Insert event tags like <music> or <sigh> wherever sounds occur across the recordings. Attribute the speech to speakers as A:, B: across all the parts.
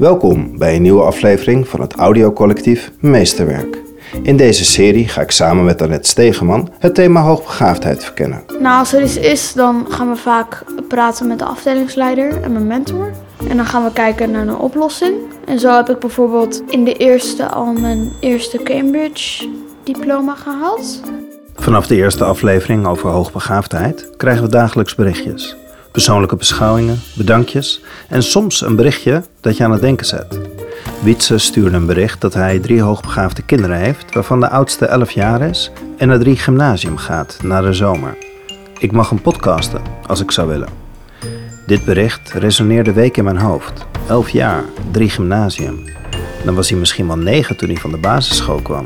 A: Welkom bij een nieuwe aflevering van het audiocollectief Meesterwerk. In deze serie ga ik samen met Annette Stegeman het thema hoogbegaafdheid verkennen.
B: Nou, als er iets is, dan gaan we vaak praten met de afdelingsleider en mijn mentor. En dan gaan we kijken naar een oplossing. En zo heb ik bijvoorbeeld in de eerste al mijn eerste Cambridge diploma gehaald.
A: Vanaf de eerste aflevering over hoogbegaafdheid krijgen we dagelijks berichtjes. Persoonlijke beschouwingen, bedankjes en soms een berichtje dat je aan het denken zet. Wietse stuurde een bericht dat hij drie hoogbegaafde kinderen heeft, waarvan de oudste 11 jaar is en naar drie gymnasium gaat na de zomer. Ik mag hem podcasten als ik zou willen. Dit bericht resoneerde week in mijn hoofd. 11 jaar, drie gymnasium. Dan was hij misschien wel negen toen hij van de basisschool kwam.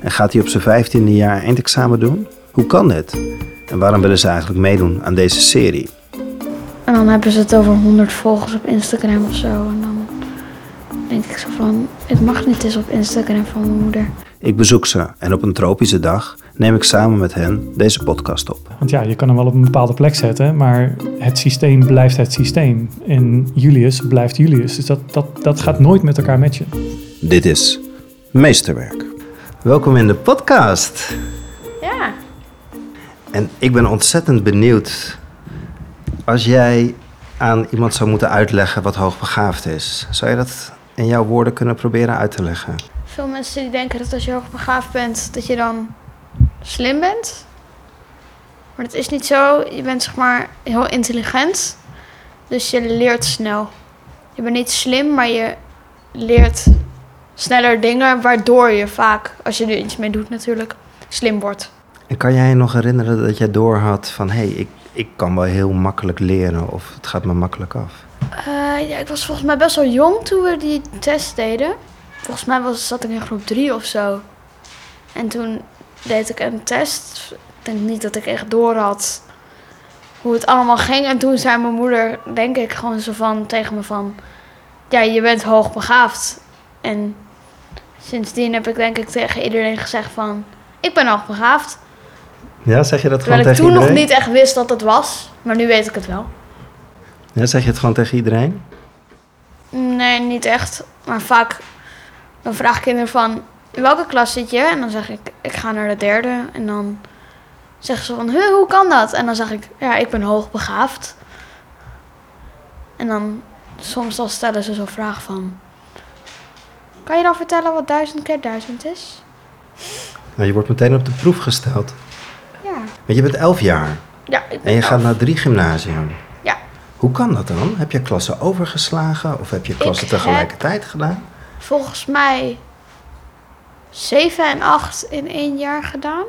A: En gaat hij op zijn vijftiende jaar eindexamen doen? Hoe kan dit? En waarom willen ze eigenlijk meedoen aan deze serie?
B: En dan hebben ze het over 100 volgers op Instagram of zo. En dan denk ik zo van, het mag niet eens op Instagram van mijn moeder.
A: Ik bezoek ze en op een tropische dag neem ik samen met hen deze podcast op.
C: Want ja, je kan hem wel op een bepaalde plek zetten, maar het systeem blijft het systeem. En Julius blijft Julius. Dus dat, dat, dat gaat nooit met elkaar matchen.
A: Dit is Meesterwerk. Welkom in de podcast.
B: Ja.
A: En ik ben ontzettend benieuwd. Als jij aan iemand zou moeten uitleggen wat hoogbegaafd is, zou je dat in jouw woorden kunnen proberen uit te leggen?
B: Veel mensen die denken dat als je hoogbegaafd bent, dat je dan slim bent. Maar dat is niet zo. Je bent zeg maar heel intelligent. Dus je leert snel. Je bent niet slim, maar je leert sneller dingen. Waardoor je vaak, als je er iets mee doet natuurlijk, slim wordt.
A: En kan jij je nog herinneren dat jij doorhad van hé, hey, ik, ik kan wel heel makkelijk leren of het gaat me makkelijk af?
B: Eh, ja, ik was volgens mij best wel jong toen we die test deden. Volgens mij was, zat ik in groep 3 of zo. En toen deed ik een test. Ik denk niet dat ik echt door had hoe het allemaal ging. En toen zei mijn moeder, denk ik, gewoon zo van tegen me van... Ja, je bent hoogbegaafd. En sindsdien heb ik denk ik tegen iedereen gezegd van... Ik ben hoogbegaafd.
A: Ja, zeg je dat gewoon
B: Terwijl ik
A: tegen
B: toen nog
A: iedereen?
B: niet echt wist dat het was. Maar nu weet ik het wel.
A: Ja, zeg je het gewoon tegen iedereen?
B: Nee, niet echt. Maar vaak dan vraag ik kinderen van... In welke klas zit je? En dan zeg ik, ik ga naar de derde. En dan zeggen ze van, huh, hoe kan dat? En dan zeg ik, ja, ik ben hoogbegaafd. En dan soms dan stellen ze zo'n vraag van... Kan je dan vertellen wat duizend keer duizend is?
A: Nou, je wordt meteen op de proef gesteld. Want je bent 11 jaar
B: Ja, ik ben
A: en je gaat
B: elf.
A: naar drie gymnasium.
B: Ja.
A: Hoe kan dat dan? Heb je klassen overgeslagen of heb je klassen tegelijkertijd gedaan?
B: volgens mij 7 en 8 in één jaar gedaan.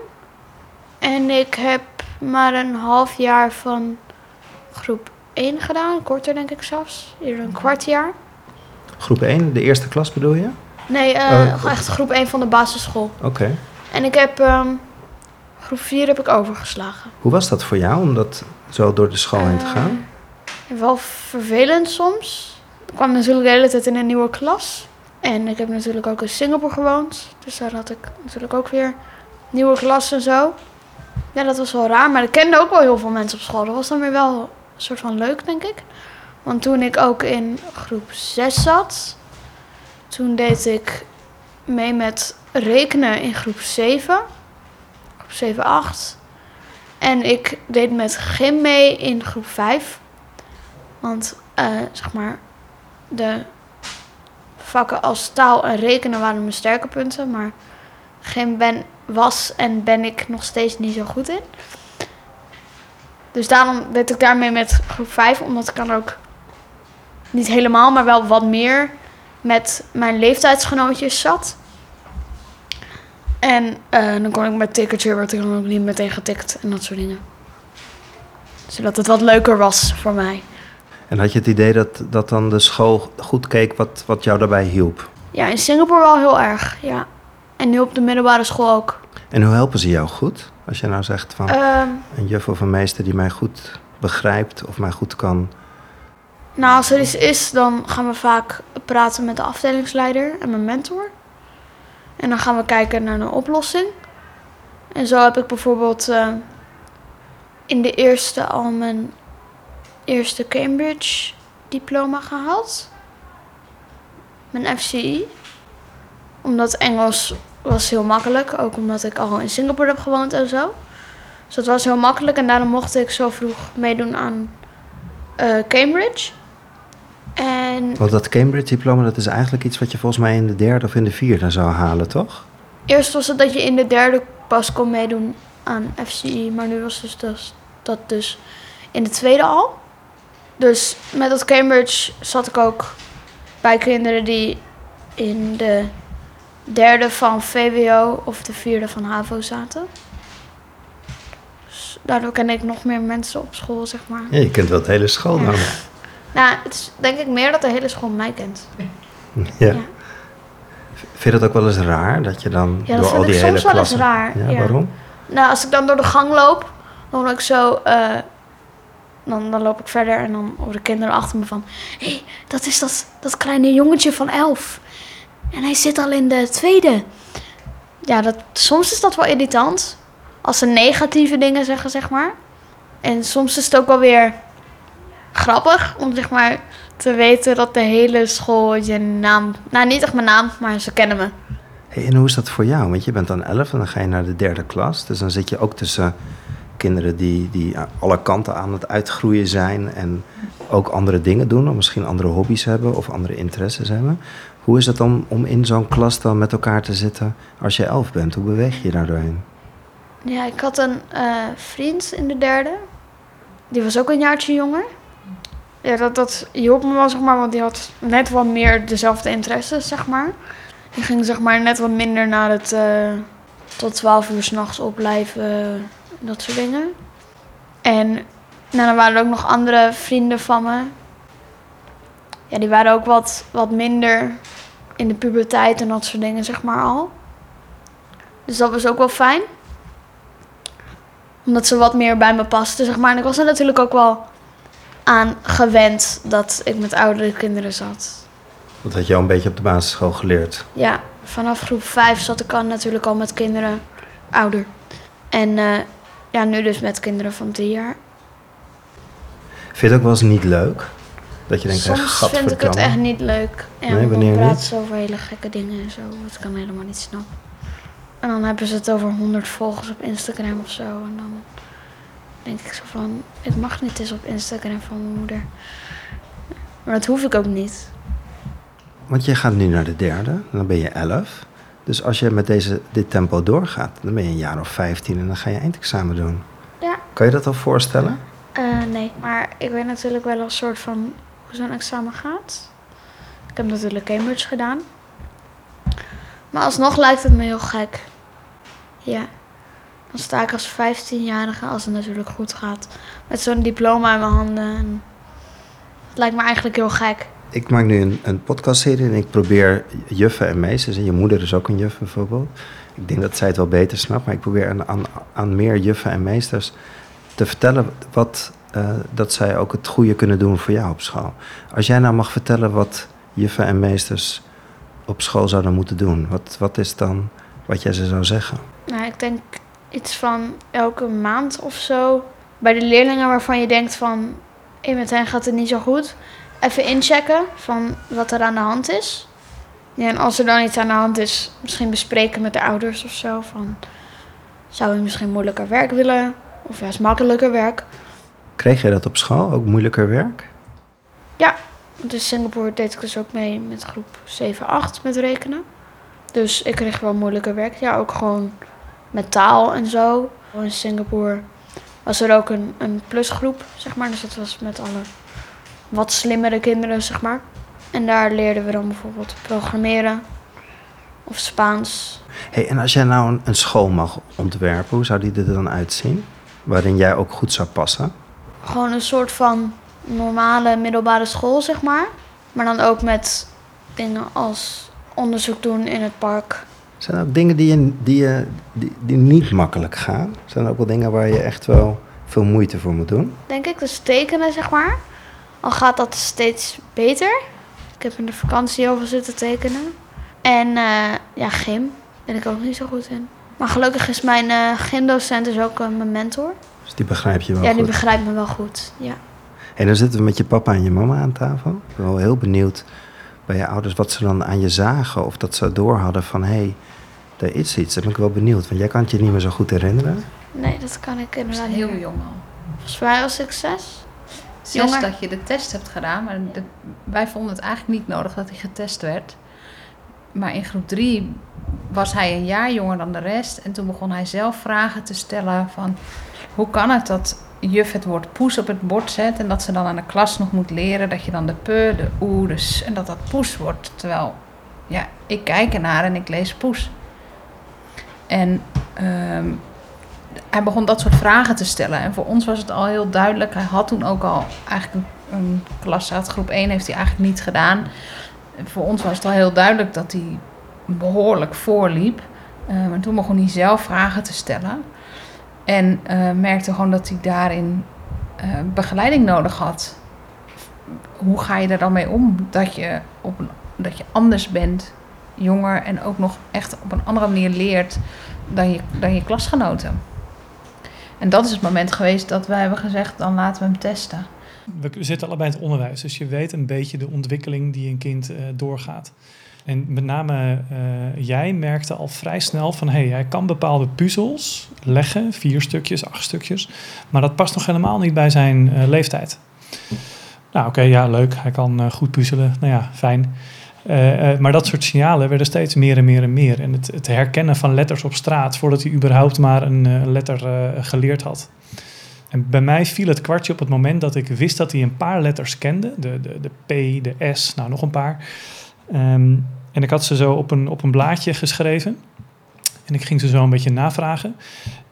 B: En ik heb maar een half jaar van groep 1 gedaan, korter denk ik zelfs, eerder een kwart jaar.
A: Groep 1, de eerste klas bedoel je?
B: Nee, eh,
A: Oh,
B: echt groep 1 van de basisschool.
A: Oké.
B: En ik heb ehm, groep 4 heb ik overgeslagen.
A: Hoe was dat voor jou om dat zo door de school heen te
B: Eh,
A: gaan?
B: Wel vervelend soms. Ik kwam natuurlijk de hele tijd in een nieuwe klas. En ik heb natuurlijk ook in Singapore gewoond. Dus daar had ik natuurlijk ook weer nieuwe klas en zo. Ja, dat was wel raar. Maar ik kende ook wel heel veel mensen op school. Dat was dan weer wel een soort van leuk, denk ik. Want toen ik ook in groep 6 zat... toen deed ik mee met rekenen in groep 7. Groep 7, 8. En ik deed met gym mee in groep 5. Want eh, zeg maar, de vakken als taal en rekenen waren mijn sterke punten. Maar gym ben, was en ben ik nog steeds niet zo goed in. Dus daarom deed ik daarmee met groep 5. Omdat ik dan ook niet helemaal, maar wel wat meer met mijn leeftijdsgenootjes zat. En eh, dan kon ik met tikkertje, werd ik dan ook niet meteen getikt en dat soort dingen. Zodat het wat leuker was voor mij.
A: En had je het idee dat, dat dan de school goed keek wat, wat jou daarbij hielp?
B: Ja, in Singapore wel heel erg, ja. En nu op de middelbare school ook.
A: En hoe helpen ze jou goed? Als je nou zegt van
B: Ehm,
A: een juf of een meester die mij goed begrijpt of mij goed kan.
B: nou, als er iets is, dan gaan we vaak praten met de afdelingsleider en mijn mentor. En dan gaan we kijken naar een oplossing. En zo heb ik bijvoorbeeld eh, in de eerste al mijn eerste Cambridge diploma gehaald. mijn FCI. Omdat Engels was heel makkelijk. Ook omdat ik al in Singapore heb gewoond en zo. Dus dat was heel makkelijk. En daarom mocht ik zo vroeg meedoen aan eh, Cambridge. En
A: Want dat Cambridge-diploma, dat is eigenlijk iets wat je volgens mij in de derde of in de vierde zou halen, toch?
B: eerst was het dat je in de derde pas kon meedoen aan FCI. Maar nu was dus dat, dat dus in de tweede al. Dus met dat Cambridge zat ik ook bij kinderen die in de derde van VWO of de vierde van HAVO zaten. Dus daardoor ken ik nog meer mensen op school, zeg maar.
A: Ja, je kent wel het hele school
B: Ja. Nou, het is denk ik meer dat de hele school mij kent.
A: Ja.
B: Ja.
A: Vind je dat ook wel eens raar, dat je dan
B: Ja, dat
A: door al die hele
B: soms wel eens raar,
A: Ja,
B: ja.
A: waarom?
B: Nou, als ik dan door de gang loop, dan word ik zo. eh, dan, dan loop ik verder en dan horen de kinderen achter me van: hé, hey, dat is dat, dat kleine jongetje van elf. En hij zit al in de tweede. Ja, dat, soms is dat wel irritant. Als ze negatieve dingen zeggen, zeg maar. En soms is het ook wel weer grappig om zeg maar te weten dat de hele school je naam. Nou, niet echt mijn naam, maar ze kennen me.
A: Hey, en hoe is dat voor jou? Want je bent dan elf en dan ga je naar de derde klas. Dus dan zit je ook tussen kinderen die, die alle kanten aan het uitgroeien zijn... en ook andere dingen doen, of misschien andere hobby's hebben of andere interesses hebben. Hoe is het om, om in zo'n klas dan met elkaar te zitten als je elf bent? Hoe beweeg je je daar doorheen?
B: Ja, ik had een eh, vriend in de derde. Die was ook een jaartje jonger. Ja, dat, dat hielp me wel, zeg maar, want die had net wat meer dezelfde interesses, zeg maar. Die ging, zeg maar, net wat minder naar het eh, tot 12 uur s'nachts opblijven, dat soort dingen. En nou, dan waren er ook nog andere vrienden van me. Ja, die waren ook wat, wat minder in de puberteit en dat soort dingen, zeg maar, al. Dus dat was ook wel fijn omdat ze wat meer bij me paste, zeg maar. En ik was er natuurlijk ook wel aan gewend dat ik met oudere kinderen zat.
A: Dat had je al een beetje op de basisschool geleerd.
B: Ja, vanaf groep 5 zat ik al natuurlijk al met kinderen ouder. En eh, ja, nu dus met kinderen van drie jaar.
A: Vind je het ook wel eens niet leuk? Dat je denkt,
B: Soms
A: eh,
B: vind ik het echt niet leuk. En
A: Nee,
B: dan
A: wanneer
B: praten
A: niet?
B: ze over hele gekke dingen en zo, wat ik dan helemaal niet snap. En dan hebben ze het over 100 volgers op Instagram of zo. En dan denk ik zo van, ik mag niet eens op Instagram van mijn moeder. Maar dat hoef ik ook niet.
A: Want je gaat nu naar de derde, dan ben je elf. Dus als je met deze, dit tempo doorgaat, dan ben je een jaar of 15 en dan ga je eindexamen doen.
B: Ja.
A: Kan je dat al voorstellen?
B: Eh, nee, maar ik weet natuurlijk wel een soort van hoe zo'n examen gaat. Ik heb natuurlijk Cambridge gedaan. Maar alsnog lijkt het me heel gek. Ja. Dan sta ik als 15-jarige, als het natuurlijk goed gaat, met zo'n diploma in mijn handen. En het lijkt me eigenlijk heel gek.
A: Ik maak nu een, een podcastserie en ik probeer juffen en meesters, en je moeder is ook een juf bijvoorbeeld. Ik denk dat zij het wel beter snapt, maar ik probeer aan, aan, aan meer juffen en meesters te vertellen wat, eh, dat zij ook het goede kunnen doen voor jou op school. Als jij nou mag vertellen wat juffen en meesters op school zouden moeten doen, wat, wat is dan wat jij ze zou zeggen?
B: Nou, ik denk iets van elke maand of zo. Bij de leerlingen waarvan je denkt van, hé, met hen gaat het niet zo goed. Even inchecken van wat er aan de hand is. Ja, en als er dan iets aan de hand is, misschien bespreken met de ouders of zo. Van, zou je misschien moeilijker werk willen? Of juist makkelijker werk?
A: Kreeg jij dat op school, ook moeilijker werk?
B: Want in Singapore deed ik dus ook mee met groep 7, 8 met rekenen. Dus ik kreeg wel moeilijker werk. Ja, ook gewoon met taal en zo. In Singapore was er ook een, een plusgroep, zeg maar. Dus dat was met alle wat slimmere kinderen, zeg maar. En daar leerden we dan bijvoorbeeld programmeren of Spaans.
A: Hey, en als jij nou een, een school mag ontwerpen, hoe zou die er dan uitzien? Waarin jij ook goed zou passen?
B: Gewoon een soort van normale middelbare school, zeg maar. Maar dan ook met dingen als onderzoek doen in het park.
A: Zijn er ook dingen die, je, die, je, die, die niet makkelijk gaan? Zijn er ook wel dingen waar je echt wel veel moeite voor moet doen?
B: denk ik. Dus tekenen, zeg maar. Al gaat dat steeds beter. Ik heb in de vakantie heel veel zitten tekenen. En eh, ja, gym ben ik ook niet zo goed in. Maar gelukkig is mijn eh gymdocent dus ook eh, mijn mentor.
A: Dus die begrijp je wel
B: ja, die
A: goed.
B: begrijpt me wel goed. Ja.
A: En dan zitten we met je papa en je mama aan tafel. Ik ben wel heel benieuwd bij je ouders wat ze dan aan je zagen of dat ze door hadden van hé, hey, er is iets. Dan ben ik wel benieuwd, want jij kan het je niet meer zo goed herinneren.
B: Nee, dat kan ik
D: Dat
B: inderdaad
D: heel
B: niet.
D: jong al.
B: Volgens mij was ik zes.
D: Zes
B: Jonger.
D: dat je de test hebt gedaan, maar de- wij vonden het eigenlijk niet nodig dat hij getest werd. Maar in groep drie was hij een jaar jonger dan de rest. En toen begon hij zelf vragen te stellen van... Hoe kan het dat juf het woord poes op het bord zet... en dat ze dan aan de klas nog moet leren dat je dan de pe, de oe, de s... en dat dat poes wordt. Terwijl, ja, ik kijk ernaar en ik lees poes. En ehm, hij begon dat soort vragen te stellen. En voor ons was het al heel duidelijk. Hij had toen ook al eigenlijk een, een klas uit groep 1 heeft hij eigenlijk niet gedaan. Voor ons was het al heel duidelijk dat hij behoorlijk voorliep. Eh, maar toen begon hij zelf vragen te stellen. En eh, merkte gewoon dat hij daarin eh, begeleiding nodig had. Hoe ga je er dan mee om? Dat je, op een, dat je anders bent, jonger en ook nog echt op een andere manier leert dan je, dan je klasgenoten. En dat is het moment geweest dat wij hebben gezegd, dan laten we hem testen.
C: We zitten allebei in het onderwijs, dus je weet een beetje de ontwikkeling die een kind eh, doorgaat. En met name eh, jij merkte al vrij snel van... hé, hey, hij kan bepaalde puzzels leggen, vier stukjes, acht stukjes... maar dat past nog helemaal niet bij zijn eh, leeftijd. Nou, oké, ja, leuk. Hij kan eh, goed puzzelen. Nou ja, fijn. Maar dat soort signalen werden steeds meer en meer en meer. En het, het herkennen van letters op straat... voordat hij überhaupt maar een letter geleerd had... En bij mij viel het kwartje op het moment dat ik wist dat hij een paar letters kende. De, de, de P, de S, nou nog een paar. Ehm, en ik had ze zo op een, op een blaadje geschreven. En ik ging ze zo een beetje navragen.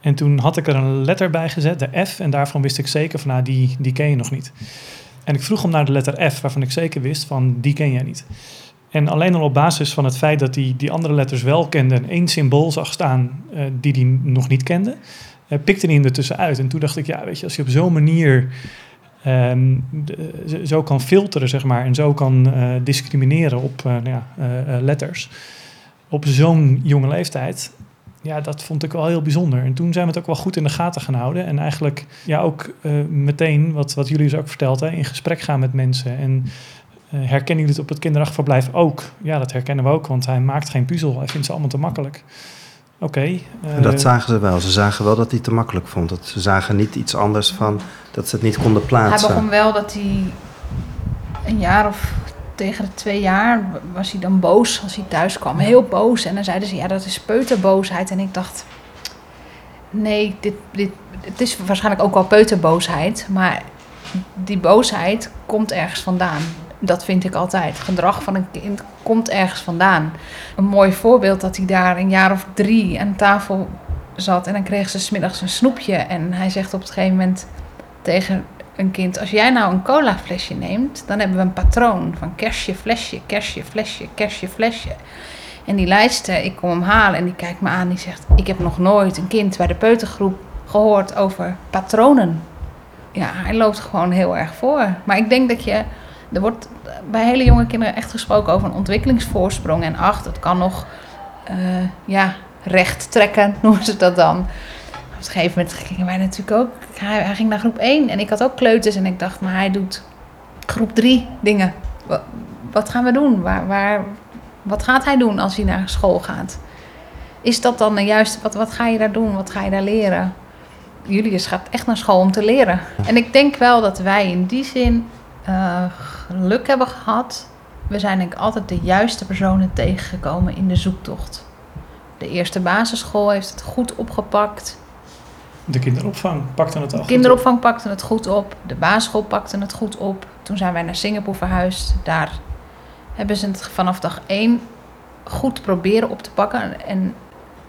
C: En toen had ik er een letter bij gezet, de F. En daarvan wist ik zeker van, nou, die, die ken je nog niet. En ik vroeg hem naar de letter F, waarvan ik zeker wist van, die ken jij niet. En alleen al op basis van het feit dat hij die andere letters wel kende... en één symbool zag staan eh, die hij nog niet kende... eh, pikte hij hem ertussen uit. En toen dacht ik, ja, weet je, als je op zo'n manier ehm, zo- kan filteren, zeg maar, en zo kan eh, discrimineren op eh, nou ja, eh, letters op zo'n jonge leeftijd, ja, dat vond ik wel heel bijzonder. En toen zijn we het ook wel goed in de gaten gaan houden. En eigenlijk ja, ook meteen, wat, wat jullie dus ook verteld, hè, in gesprek gaan met mensen. En herkennen jullie het op het kinderdagverblijf ook? Ja, dat herkennen we ook, want hij maakt geen puzzel. Hij vindt ze allemaal te makkelijk. Oké. eh,
A: En dat zagen ze wel. Ze zagen wel dat hij te makkelijk vond. Dat ze zagen niet iets anders van dat ze het niet konden
D: Hij
A: plaatsen.
D: begon wel dat hij een jaar of tegen de twee jaar was hij dan boos als hij thuis kwam. Heel boos. En dan zeiden ze, ja, dat is peuterboosheid. En ik dacht, nee, dit, dit, het is waarschijnlijk ook wel peuterboosheid. Maar die boosheid komt ergens vandaan. Dat vind ik altijd. Gedrag van een kind komt ergens vandaan. Een mooi voorbeeld dat hij daar een jaar of drie aan tafel zat. En dan kreeg ze smiddags een snoepje. En hij zegt op het gegeven moment tegen een kind: Als jij nou een colaflesje neemt, dan hebben we een patroon van kerstje, flesje, kerstje, flesje, kerstje, flesje. En die lijster, ik kom hem halen en die kijkt me aan. Die zegt: Ik heb nog nooit een kind bij de peutergroep gehoord over patronen. Ja, hij loopt gewoon heel erg voor. Maar ik denk dat je. Er wordt bij hele jonge kinderen echt gesproken over een ontwikkelingsvoorsprong. En ach, dat kan nog. eh, ja, recht trekken, <laughs> noemen ze dat dan. Op een gegeven moment gingen wij natuurlijk ook. Hij, hij ging naar groep 1 en ik had ook kleuters. En ik dacht, maar hij doet groep 3 dingen. Wa- Wat gaan we doen? Waar, waar, wat gaat hij doen als hij naar school gaat? Is dat dan de juiste. Wat, wat ga je daar doen? Wat ga je daar leren? Julius gaat echt naar school om te leren. En ik denk wel dat wij in die zin eh, geluk hebben gehad. We zijn denk ik altijd de juiste personen tegengekomen in de zoektocht. De eerste basisschool heeft het goed opgepakt.
C: De kinderopvang pakte het al
D: De kinderopvang pakte het goed op. De basisschool pakte het goed op. Toen zijn wij naar Singapore verhuisd. Daar hebben ze het vanaf dag één goed proberen op te pakken. En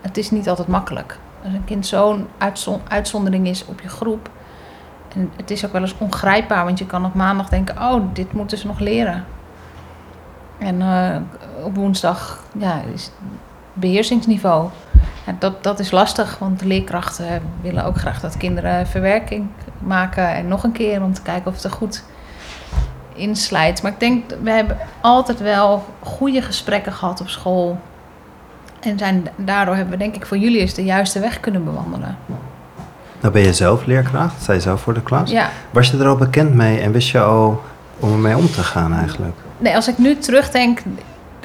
D: het is niet altijd makkelijk. Als een kind zo'n uitzon- uitzondering is op je groep. En het is ook wel eens ongrijpbaar. Want je kan op maandag denken, oh, dit moeten ze nog leren. En eh, op woensdag ja, is beheersingsniveau. Ja, dat, dat is lastig, want leerkrachten willen ook graag dat kinderen verwerking maken. En nog een keer om te kijken of het er goed inslijt. Maar ik denk, we hebben altijd wel goede gesprekken gehad op school. En zijn, daardoor hebben we denk ik voor jullie eens de juiste weg kunnen bewandelen.
A: Nou ben je zelf leerkracht, sta je zelf voor de klas.
D: Ja,
A: Was je er al bekend mee en wist je al om ermee om te gaan eigenlijk?
D: Nee, als ik nu terugdenk,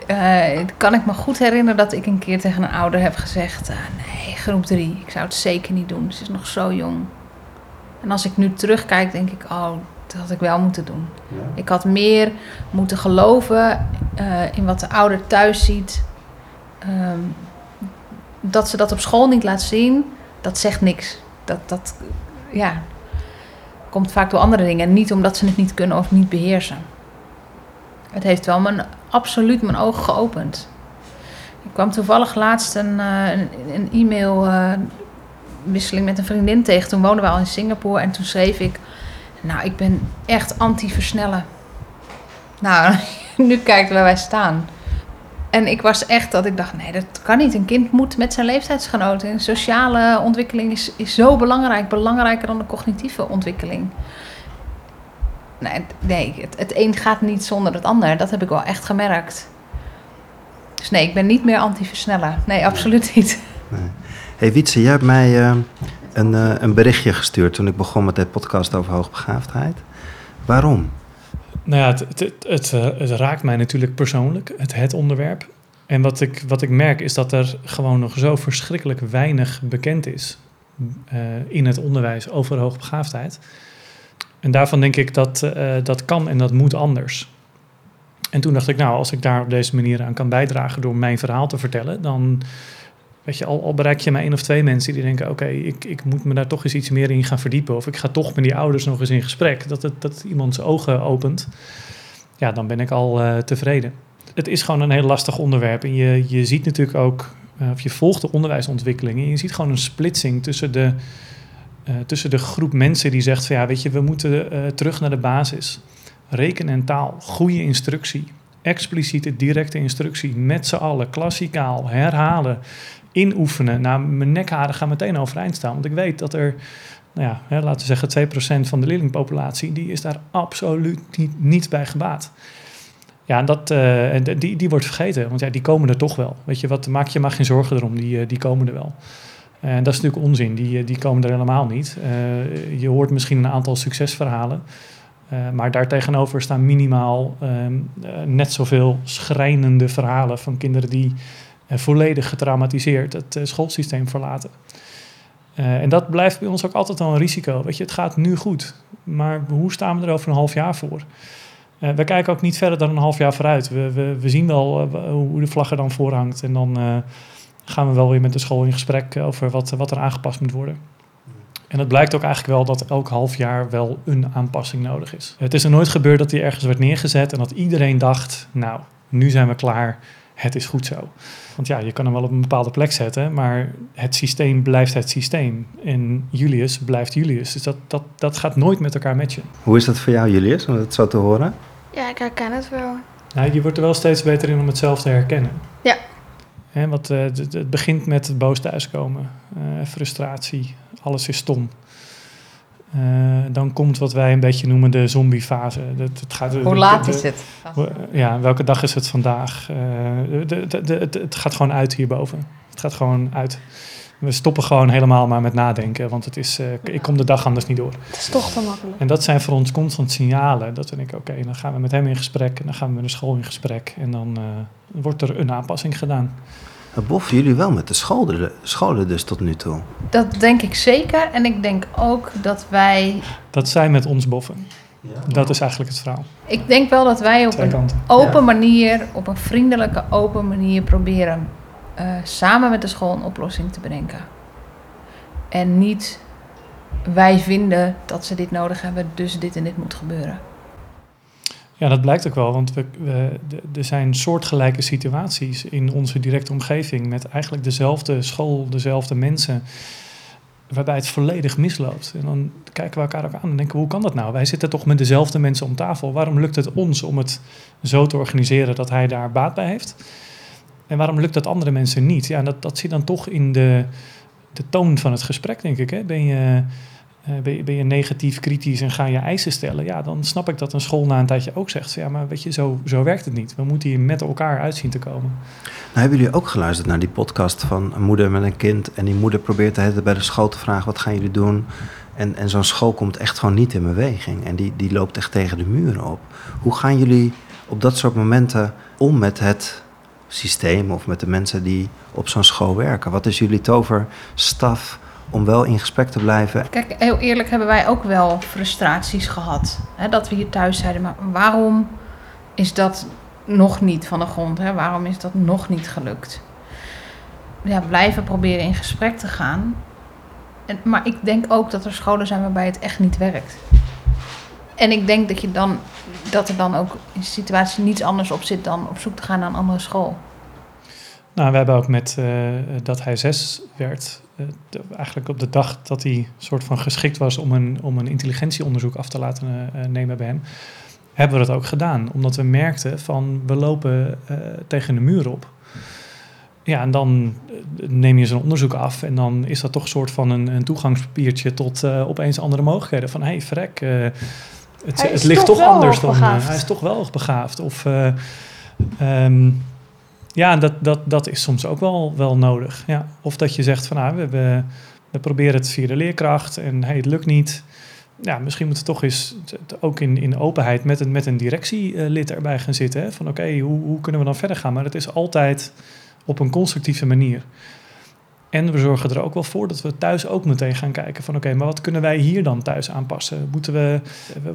D: eh, kan ik me goed herinneren dat ik een keer tegen een ouder heb gezegd: eh, Nee, groep 3, ik zou het zeker niet doen. Ze is nog zo jong. En als ik nu terugkijk, denk ik: Oh, dat had ik wel moeten doen. Ik had meer moeten geloven eh, in wat de ouder thuis ziet. Ehm, dat ze dat op school niet laat zien, dat zegt niks. Dat, ja, komt vaak door andere dingen. En niet omdat ze het niet kunnen of niet beheersen. Het heeft wel mijn, absoluut mijn ogen geopend. Ik kwam toevallig laatst een, uh, een, e-mail uh, wisseling met een vriendin tegen. Toen woonden we al in Singapore en toen schreef ik... Nou, ik ben echt anti-versnellen. Nou, <laughs> nu kijkt waar wij staan. En ik was echt dat ik dacht, nee, dat kan niet. Een kind moet met zijn leeftijdsgenoten. sociale ontwikkeling is, is zo belangrijk. Belangrijker dan de cognitieve ontwikkeling. Nee, nee het, het een gaat niet zonder het ander. Dat heb ik wel echt gemerkt. Dus nee, ik ben niet meer anti-versnellen. Nee, absoluut niet. Nee.
A: hey Wietse, jij hebt mij uh, een, uh, een berichtje gestuurd toen ik begon met dit podcast over hoogbegaafdheid. Waarom?
C: Nou ja, het, het, eh, het, raakt mij natuurlijk persoonlijk, het, het onderwerp. En wat ik, wat ik merk is dat er gewoon nog zo verschrikkelijk weinig bekend is uh, in het onderwijs over hoogbegaafdheid. En daarvan denk ik dat uh, dat kan en dat moet anders. En toen dacht ik, nou, als ik daar op deze manier aan kan bijdragen door mijn verhaal te vertellen, dan weet je, al, al bereik je maar één of twee mensen die denken, oké, ik, ik moet me daar toch eens iets meer in gaan verdiepen. Of ik ga toch met die ouders nog eens in gesprek. Dat, het, dat iemand zijn ogen opent. Ja, dan ben ik al uh, tevreden. Het is gewoon een heel lastig onderwerp. En je, je ziet natuurlijk ook, uh, of je volgt de onderwijsontwikkelingen. En je ziet gewoon een splitsing tussen de, uh, tussen de groep mensen die zegt van ja, weet je, we moeten terug naar de basis. Rekenen en taal, goede instructie, expliciete directe instructie met z'n allen, klassikaal, herhalen, inoefenen. Nou, mijn nekharen gaan meteen overeind staan. Want ik weet dat er, nou ja, hè, laten we zeggen 2% van de leerlingpopulatie, die is daar absoluut niet, bij gebaat. Ja, dat, uh, die, die wordt vergeten, want ja, die komen er toch wel. Weet je, wat, maak je maar geen zorgen erom, die, die komen er wel. En dat is natuurlijk onzin, die, die komen er helemaal niet. Je hoort misschien een aantal succesverhalen, maar daartegenover staan minimaal net zoveel schrijnende verhalen van kinderen die volledig getraumatiseerd het uh, schoolsysteem verlaten. Uh, en dat blijft bij ons ook altijd wel een risico. Weet je, het gaat nu goed, maar hoe staan we er over een half jaar voor? Uh, we kijken ook niet verder dan een half jaar vooruit. We, we, we zien wel hoe de vlag er dan voor hangt. En dan gaan we wel weer met de school in gesprek over wat, wat er aangepast moet worden. En het blijkt ook eigenlijk wel dat elk half jaar wel een aanpassing nodig is. Het is er nooit gebeurd dat die ergens werd neergezet en dat iedereen dacht, nou, nu zijn we klaar, het is goed zo. Want ja, je kan hem wel op een bepaalde plek zetten, maar het systeem blijft het systeem. En Julius blijft Julius. Dus dat, dat, dat gaat nooit met elkaar matchen.
A: Hoe is dat voor jou, Julius, om dat zo te horen?
B: Ja, ik herken het wel.
C: Nou, je wordt er wel steeds beter in om het zelf te herkennen.
B: Ja.
C: He, wat, uh, het, het, begint met het boos thuiskomen, uh, frustratie, alles is stom. Uh, dan komt wat wij een beetje noemen de zombiefase. Dat, het gaat,
D: Hoe laat de, de, is het?
C: Ja, welke dag is het vandaag? Uh, de, het, het gaat gewoon uit hierboven. Het gaat gewoon uit. We stoppen gewoon helemaal maar met nadenken, want het is, uh, ik kom de dag anders niet door.
B: Het is toch te makkelijk.
C: En dat zijn voor ons constant signalen. Dat we denken, oké, okay, dan gaan we met hem in gesprek en dan gaan we met de school in gesprek. En dan wordt er een aanpassing gedaan.
A: Dat boffen jullie wel met de scholen, scholen dus tot nu toe?
D: Dat denk ik zeker. En ik denk ook dat wij...
C: Dat zij met ons boffen. Ja. Dat is eigenlijk het verhaal.
D: Ik denk wel dat wij op een open ja. manier, op een vriendelijke, open manier proberen uh, samen met de school een oplossing te bedenken. En niet wij vinden dat ze dit nodig hebben, dus dit en dit moet gebeuren.
C: Ja, dat blijkt ook wel, want we, er zijn soortgelijke situaties in onze directe omgeving met eigenlijk dezelfde school, dezelfde mensen, waarbij het volledig misloopt. En dan kijken we elkaar ook aan en denken, hoe kan dat nou? Wij zitten toch met dezelfde mensen om tafel. Waarom lukt het ons om het zo te organiseren dat hij daar baat bij heeft? En waarom lukt dat andere mensen niet? Ja, dat, dat zit dan toch in de, de toon van het gesprek, denk ik. Hè? Ben je ben, je, ben, je, negatief, kritisch en ga je eisen stellen, ja, dan snap ik dat een school na een tijdje ook zegt: ja, maar weet je, zo, zo werkt het niet. We moeten hier met elkaar uitzien te komen.
A: Nou, hebben jullie ook geluisterd naar die podcast van een moeder met een kind en die moeder probeert bij de school te vragen: wat gaan jullie doen? En, en zo'n school komt echt gewoon niet in beweging en die, die loopt echt tegen de muren op. Hoe gaan jullie op dat soort momenten om met het systeem of met de mensen die op zo'n school werken? Wat is jullie toverstaf om wel in gesprek te blijven?
D: Kijk, heel eerlijk hebben wij ook wel frustraties gehad. Hè, dat we hier thuis zeiden, maar waarom is dat nog niet van de grond? Hè? Waarom is dat nog niet gelukt? Ja, blijven proberen in gesprek te gaan. En, maar ik denk ook dat er scholen zijn waarbij het echt niet werkt. En ik denk dat, je dan, dat er dan ook in situatie niets anders op zit dan op zoek te gaan naar een andere school.
C: Nou, we hebben ook met uh, dat hij zes werd, de, eigenlijk op de dag dat hij soort van geschikt was om een, om een intelligentieonderzoek af te laten uh, nemen bij hem, hebben we dat ook gedaan. Omdat we merkten van we lopen tegen de muur op. Ja, en dan neem je zo'n onderzoek af en dan is dat toch een soort van een, een toegangspapiertje tot opeens andere mogelijkheden. Van hé, hey, vrek, het, het ligt toch, toch anders dan hij is toch wel hoogbegaafd. Of um, ja, dat, dat, dat is soms ook wel, wel nodig. Ja. Of dat je zegt van nou, we, we, proberen het via de leerkracht en hey, het lukt niet. Ja, misschien moeten we toch eens ook in, in openheid met een, met een directielid erbij gaan zitten. Hè? Van oké, hoe, hoe kunnen we dan verder gaan? Maar het is altijd op een constructieve manier. En we zorgen er ook wel voor dat we thuis ook meteen gaan kijken van oké, maar wat kunnen wij hier dan thuis aanpassen? Moeten we,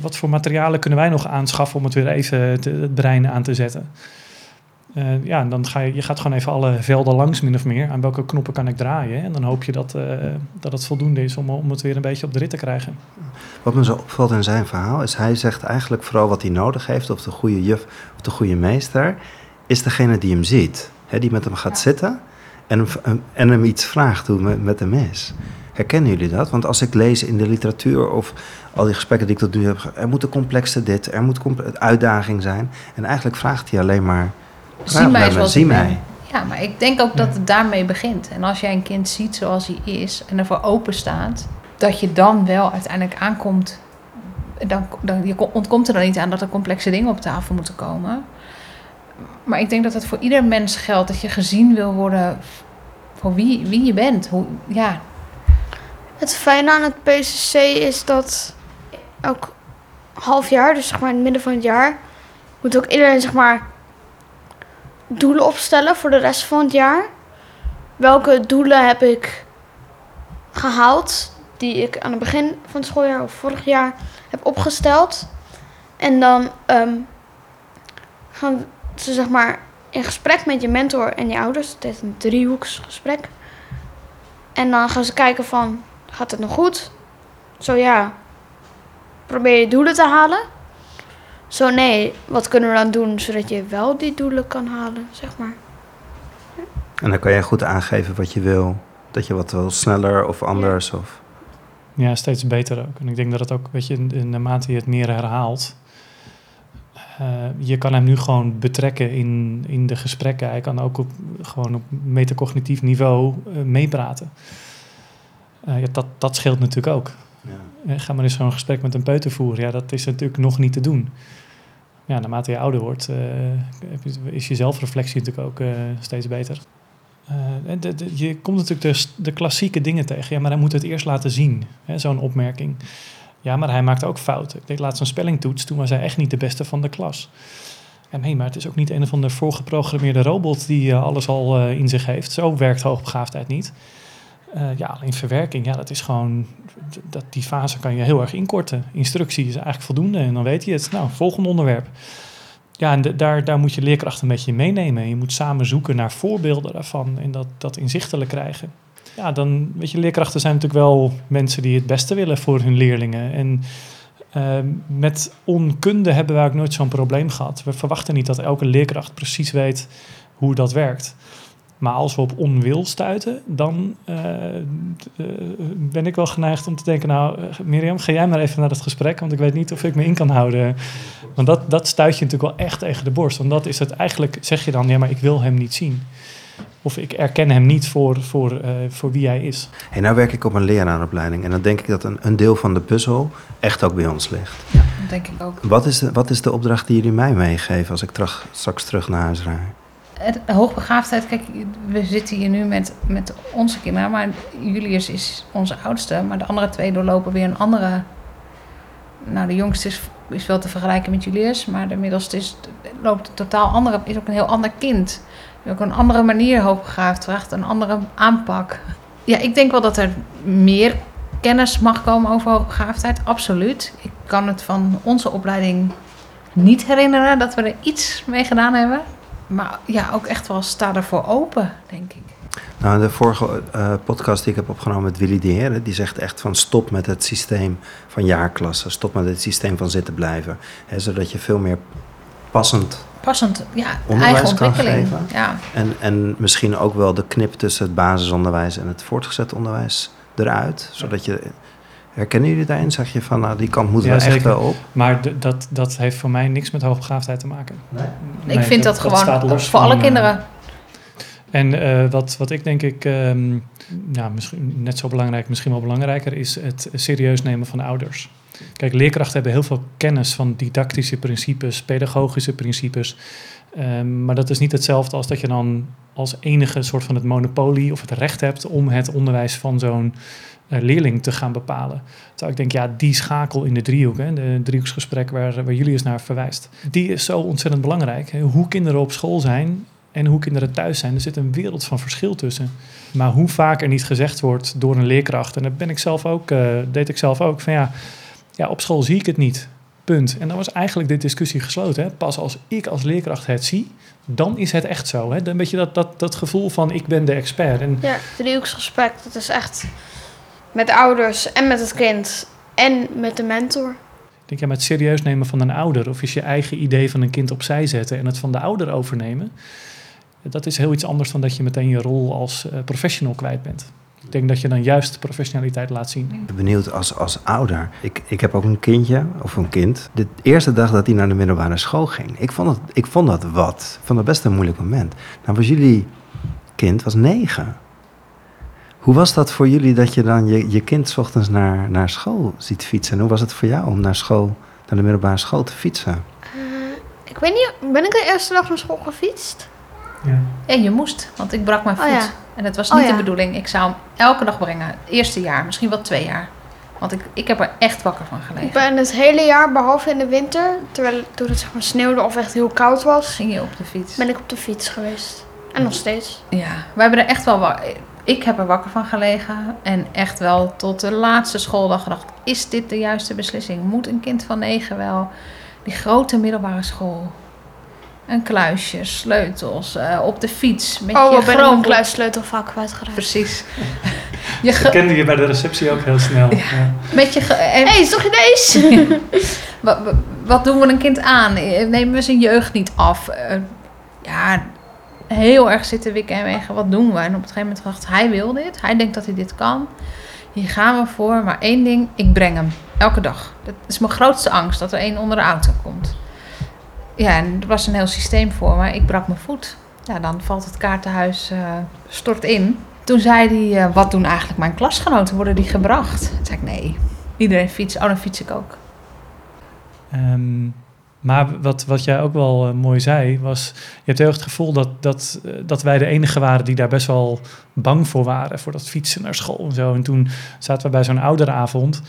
C: wat voor materialen kunnen wij nog aanschaffen om het weer even het brein aan te zetten? Uh, ja, dan ga je, je gaat gewoon even alle velden langs, min of meer. Aan welke knoppen kan ik draaien? En dan hoop je dat, uh, dat het voldoende is om, om het weer een beetje op de rit te krijgen.
A: Wat me zo opvalt in zijn verhaal is, hij zegt eigenlijk vooral wat hij nodig heeft, of de goede juf of de goede meester, is degene die hem ziet. Hè, die met hem gaat zitten en hem, en hem iets vraagt hoe met, met hem is. Herkennen jullie dat? Want als ik lees in de literatuur of al die gesprekken die ik tot nu heb, er moet een complexe dit, er moet een uitdaging zijn. En eigenlijk vraagt hij alleen maar
D: Zie mij zoals zie mij. Ja, maar ik denk ook dat het daarmee begint. En als jij een kind ziet zoals hij is en ervoor open staat, dat je dan wel uiteindelijk aankomt. Dan, dan, je ontkomt er dan niet aan dat er complexe dingen op tafel moeten komen. Maar ik denk dat het voor ieder mens geldt dat je gezien wil worden voor wie, wie je bent. Hoe, ja.
B: Het fijne aan het PCC is dat elk half jaar, dus zeg maar in het midden van het jaar, moet ook iedereen zeg maar doelen opstellen voor de rest van het jaar. Welke doelen heb ik gehaald die ik aan het begin van het schooljaar of vorig jaar heb opgesteld. En dan um, gaan ze zeg maar in gesprek met je mentor en je ouders. Het is een driehoeksgesprek. En dan gaan ze kijken van, gaat het nog goed? Zo ja, probeer je doelen te halen. Zo nee, wat kunnen we dan doen zodat je wel die doelen kan halen, zeg maar.
A: En dan kan je goed aangeven wat je wil. Dat je wat wil sneller of anders. Ja. Of...
C: ja, steeds beter ook. En ik denk dat het ook, weet je, naarmate je het meer herhaalt, uh, je kan hem nu gewoon betrekken in, in de gesprekken. Hij kan ook op, gewoon op metacognitief niveau uh, meepraten. Uh, ja, dat, dat scheelt natuurlijk ook. Ja. Ga maar eens zo'n gesprek met een peuter voeren. Ja, dat is natuurlijk nog niet te doen. Ja, naarmate je ouder wordt, uh, is je zelfreflectie natuurlijk ook uh, steeds beter. De, je komt natuurlijk de, de, klassieke dingen tegen. Ja, maar hij moet het eerst laten zien, zo'n opmerking. Ja, maar hij maakt ook fouten. Ik deed laatst een spellingtoets, toen was hij echt niet de beste van de klas. En nee, maar het is ook niet een of andere voorgeprogrammeerde robot die alles al in zich heeft. Zo werkt hoogbegaafdheid niet. Uh, ja, alleen verwerking, ja, dat is gewoon, dat, die fase kan je heel erg inkorten. Instructie is eigenlijk voldoende en dan weet je het. Nou, volgende onderwerp. Ja, en daar, daar moet je leerkracht een beetje meenemen. Je moet samen zoeken naar voorbeelden daarvan en dat, dat inzichtelijk krijgen. Ja, dan, weet je, leerkrachten zijn natuurlijk wel mensen die het beste willen voor hun leerlingen. En uh, met onkunde hebben wij ook nooit zo'n probleem gehad. We verwachten niet dat elke leerkracht precies weet hoe dat werkt. Maar als we op onwil stuiten, dan uh, ben ik wel geneigd om te denken... nou, uh, Mirjam, ga jij maar even naar het gesprek... want ik weet niet of ik me in kan houden. Want dat, dat stuit je natuurlijk wel echt tegen de borst. Want dat is het eigenlijk, zeg je dan... ja, maar ik wil hem niet zien. Of ik erken hem niet voor, voor, voor wie hij is.
A: Hey, nou werk ik op een leraaropleiding... en dan denk ik dat een, een deel van de puzzel echt ook bij ons ligt.
D: Ja, dat denk ik ook.
A: Wat is de, wat is de opdracht die jullie mij meegeven... als ik straks terug naar huis rijd?
D: Hoogbegaafdheid, kijk, we zitten hier nu met, met onze kinderen, maar Julius is onze oudste, maar de andere twee doorlopen weer een andere. Nou, de jongste is is wel te vergelijken met Julius, maar de middelste is, loopt een totaal andere, is ook een heel ander kind. Ook een andere manier hoogbegaafd, vraagt een andere aanpak. Ja, ik denk wel dat er meer kennis mag komen over hoogbegaafdheid, absoluut. Ik kan het van onze opleiding niet herinneren dat we er iets mee gedaan hebben. Maar ja, ook echt wel sta ervoor open, denk ik.
A: Nou, de vorige eh, podcast die ik heb opgenomen met Willy de Heren, die zegt echt van stop met het systeem van jaarklassen, stop met het systeem van zitten blijven. Hè, zodat je veel meer passend
D: Passend, ja,
A: Onderwijs
D: eigen
A: kan
D: ontwikkeling.
A: geven.
D: Ja,
A: en, en misschien ook wel de knip tussen het basisonderwijs en het voortgezet onderwijs eruit. Zodat je, herkennen jullie daarin? Zeg je van, nou die kant moeten
C: Ja,
A: we echt wel op?
C: Maar dat, dat heeft voor mij niks met hoogbegaafdheid te maken.
D: ik vind dat, gewoon
C: los
D: voor
C: van,
D: alle
C: eh,
D: kinderen.
C: En eh, wat, wat ik denk ik, ehm, nou, misschien net zo belangrijk, misschien wel belangrijker, is het serieus nemen van ouders. Kijk, leerkrachten hebben heel veel kennis van didactische principes, pedagogische principes. Ehm, maar dat is niet hetzelfde als dat je dan als enige soort van het monopolie of het recht hebt om het onderwijs van zo'n eh, leerling te gaan bepalen. Terwijl ik denk, ja, die schakel in de driehoek, hè, de driehoeksgesprek waar, jullie eens naar verwijst, die is zo ontzettend belangrijk. Hoe kinderen op school zijn en hoe kinderen thuis zijn, er zit een wereld van verschil tussen. Maar hoe vaak er niet gezegd wordt door een leerkracht, en dat ben ik zelf ook, eh, deed ik zelf ook, van ja, ja, op school zie ik het niet. Punt. En dan was eigenlijk de discussie gesloten. Hè. Pas als ik als leerkracht het zie, dan is het echt zo. Hè. Dan weet je dat, dat, dat gevoel van ik ben de expert. En
B: Ja, driehoeksgesprek, dat is echt met ouders en met het kind en met de mentor.
C: ik denk, ja, met het serieus nemen van een ouder, of is je eigen idee van een kind opzij zetten en het van de ouder overnemen, dat is heel iets anders dan dat je meteen je rol als eh, professional kwijt bent. Ik denk dat je dan juist professionaliteit laat zien.
A: Ik ben benieuwd als, als ouder. Ik, ik heb ook een kindje, of een kind. De eerste dag dat hij naar de middelbare school ging. Ik vond, het, ik vond dat wat. Ik vond dat best een moeilijk moment. Nou was jullie kind, was negen. Hoe was dat voor jullie dat je dan je, je kind 's ochtends naar, naar school ziet fietsen? En hoe was het voor jou om naar school, naar de middelbare school te fietsen?
B: Eh, ik weet niet, ben ik de eerste dag naar school gefietst?
C: Ja.
D: Ja, je moest, want ik brak mijn
B: Oh
D: voet.
B: ja.
D: En het was
B: Oh
D: niet
B: ja.
D: de bedoeling. Ik zou hem elke dag brengen. Het eerste jaar, misschien wel twee jaar. Want ik, ik heb er echt wakker van
B: Ik
D: gelegen.
B: ben het hele jaar, behalve in de winter, terwijl toen het zeg maar sneeuwde of echt heel koud was,
D: Ging je op de fiets?
B: ben ik op de fiets geweest. En nog steeds.
D: Ja, we hebben er echt wel Ik heb er wakker van gelegen. En echt wel tot de laatste schooldag gedacht: is dit de juiste beslissing? Moet een kind van negen wel die grote middelbare school? Een kluisje, sleutels, eh, op de fiets. Met
B: oh,
D: je
B: ben mijn
D: groot-
B: kluissleutel vaak kwijtgeraakt.
D: Precies. <laughs> je ge-
C: kende je bij de receptie ook heel snel.
D: Ja.
C: Ja.
D: met je en
B: Hé, hey, is toch deze? <laughs>
D: Wat, wat- wat doen we een kind aan? Nemen we zijn jeugd niet af? Eh, ja, heel erg zitten wikken en wegen. Wat doen we? En op een gegeven moment dacht hij wil dit. Hij denkt dat hij dit kan. Hier gaan we voor. Maar één ding, ik breng hem. Elke dag. Dat is mijn grootste angst, dat er één onder de auto komt. Ja, en er was een heel systeem voor, maar ik brak mijn voet. Ja, dan valt het kaartenhuis, eh, stort in. Toen zei hij, eh, wat doen eigenlijk mijn klasgenoten? Worden die gebracht? Toen zei ik, nee. Iedereen fietst. Oh, dan fiets ik ook.
C: Ehm, maar wat, wat jij ook wel eh, mooi zei, was... Je hebt heel erg het gevoel dat, dat, eh, dat wij de enige waren die daar best wel bang voor waren. Voor dat fietsen naar school en zo. En toen zaten we bij zo'n ouderavond.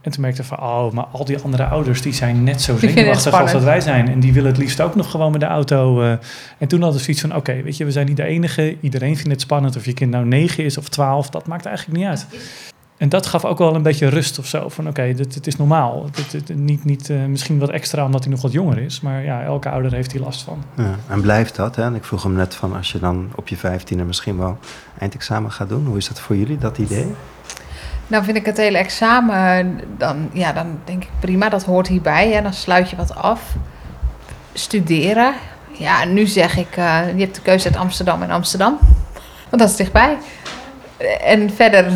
C: En toen merkte ik van, oh, maar al die andere ouders... die zijn net zo zenuwachtig als dat wij zijn. En die willen het liefst ook nog gewoon met de auto. eh. En toen hadden we zoiets van, oké, weet je, we zijn niet de enige. Iedereen vindt het spannend. Of je kind nou negen is of twaalf, dat maakt eigenlijk niet uit. En dat gaf ook wel een beetje rust of zo. Van oké, dit, dit is normaal. Dit, dit- niet, niet, eh, misschien wat extra omdat hij nog wat jonger is. Maar ja, elke ouder heeft hier last van.
A: Ja, en blijft dat? Hè? En ik vroeg hem net van als je dan op je vijftiende misschien wel eindexamen gaat doen. Hoe is dat voor jullie, dat idee?
D: Nou vind ik het hele examen, dan, ja, dan denk ik prima, dat hoort hierbij. Hè. Dan sluit je wat af. Studeren. Ja, nu zeg ik, eh, je hebt de keuze uit Amsterdam en Amsterdam. Want dat is dichtbij. En verder,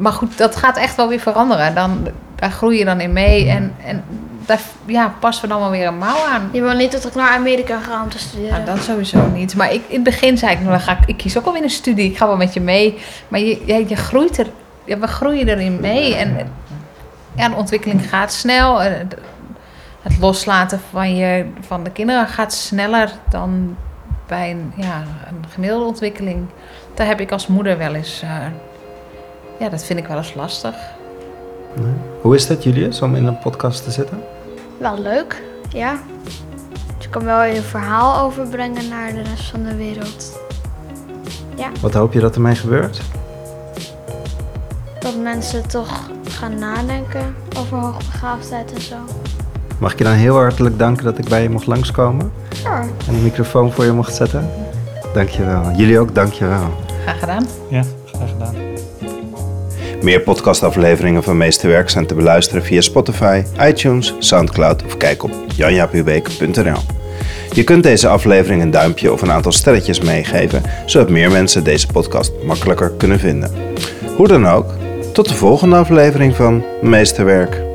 D: maar goed, dat gaat echt wel weer veranderen. Dan, daar groei je dan in mee. En, en daar ja, passen we dan wel weer een mouw aan.
B: Je wil niet dat ik naar Amerika ga om te studeren.
D: Nou, dat sowieso niet. Maar ik, in het begin zei ik, nou, dan ga ik, ik kies ook alweer een studie. Ik ga wel met je mee. Maar je, je groeit er, ja, we groeien erin mee. En ja, de ontwikkeling gaat snel. Het- Het loslaten van, je, van de kinderen gaat sneller dan bij een, ja, een gemiddelde ontwikkeling. Daar heb ik als moeder wel eens... eh, ja, dat vind ik wel eens lastig.
A: Nee. Hoe is dat, Julius, om in een podcast te zitten?
B: Wel leuk, ja. Dus je kan wel je verhaal overbrengen naar de rest van de wereld.
A: Wat hoop je dat ermee gebeurt?
B: Dat mensen toch gaan nadenken over hoogbegaafdheid en zo.
A: Mag ik je dan heel hartelijk danken dat ik bij je mocht langskomen
B: Ja,
A: en de microfoon voor je mocht zetten? Dankjewel. Jullie ook, dankjewel.
D: Graag gedaan.
C: Ja, graag gedaan.
A: Meer podcastafleveringen van Meesterwerk zijn te beluisteren via Spotify, iTunes, Soundcloud of kijk op janjapubeek.nl. Je kunt deze aflevering een duimpje of een aantal sterretjes meegeven, zodat meer mensen deze podcast makkelijker kunnen vinden. Hoe dan ook, tot de volgende aflevering van Meesterwerk.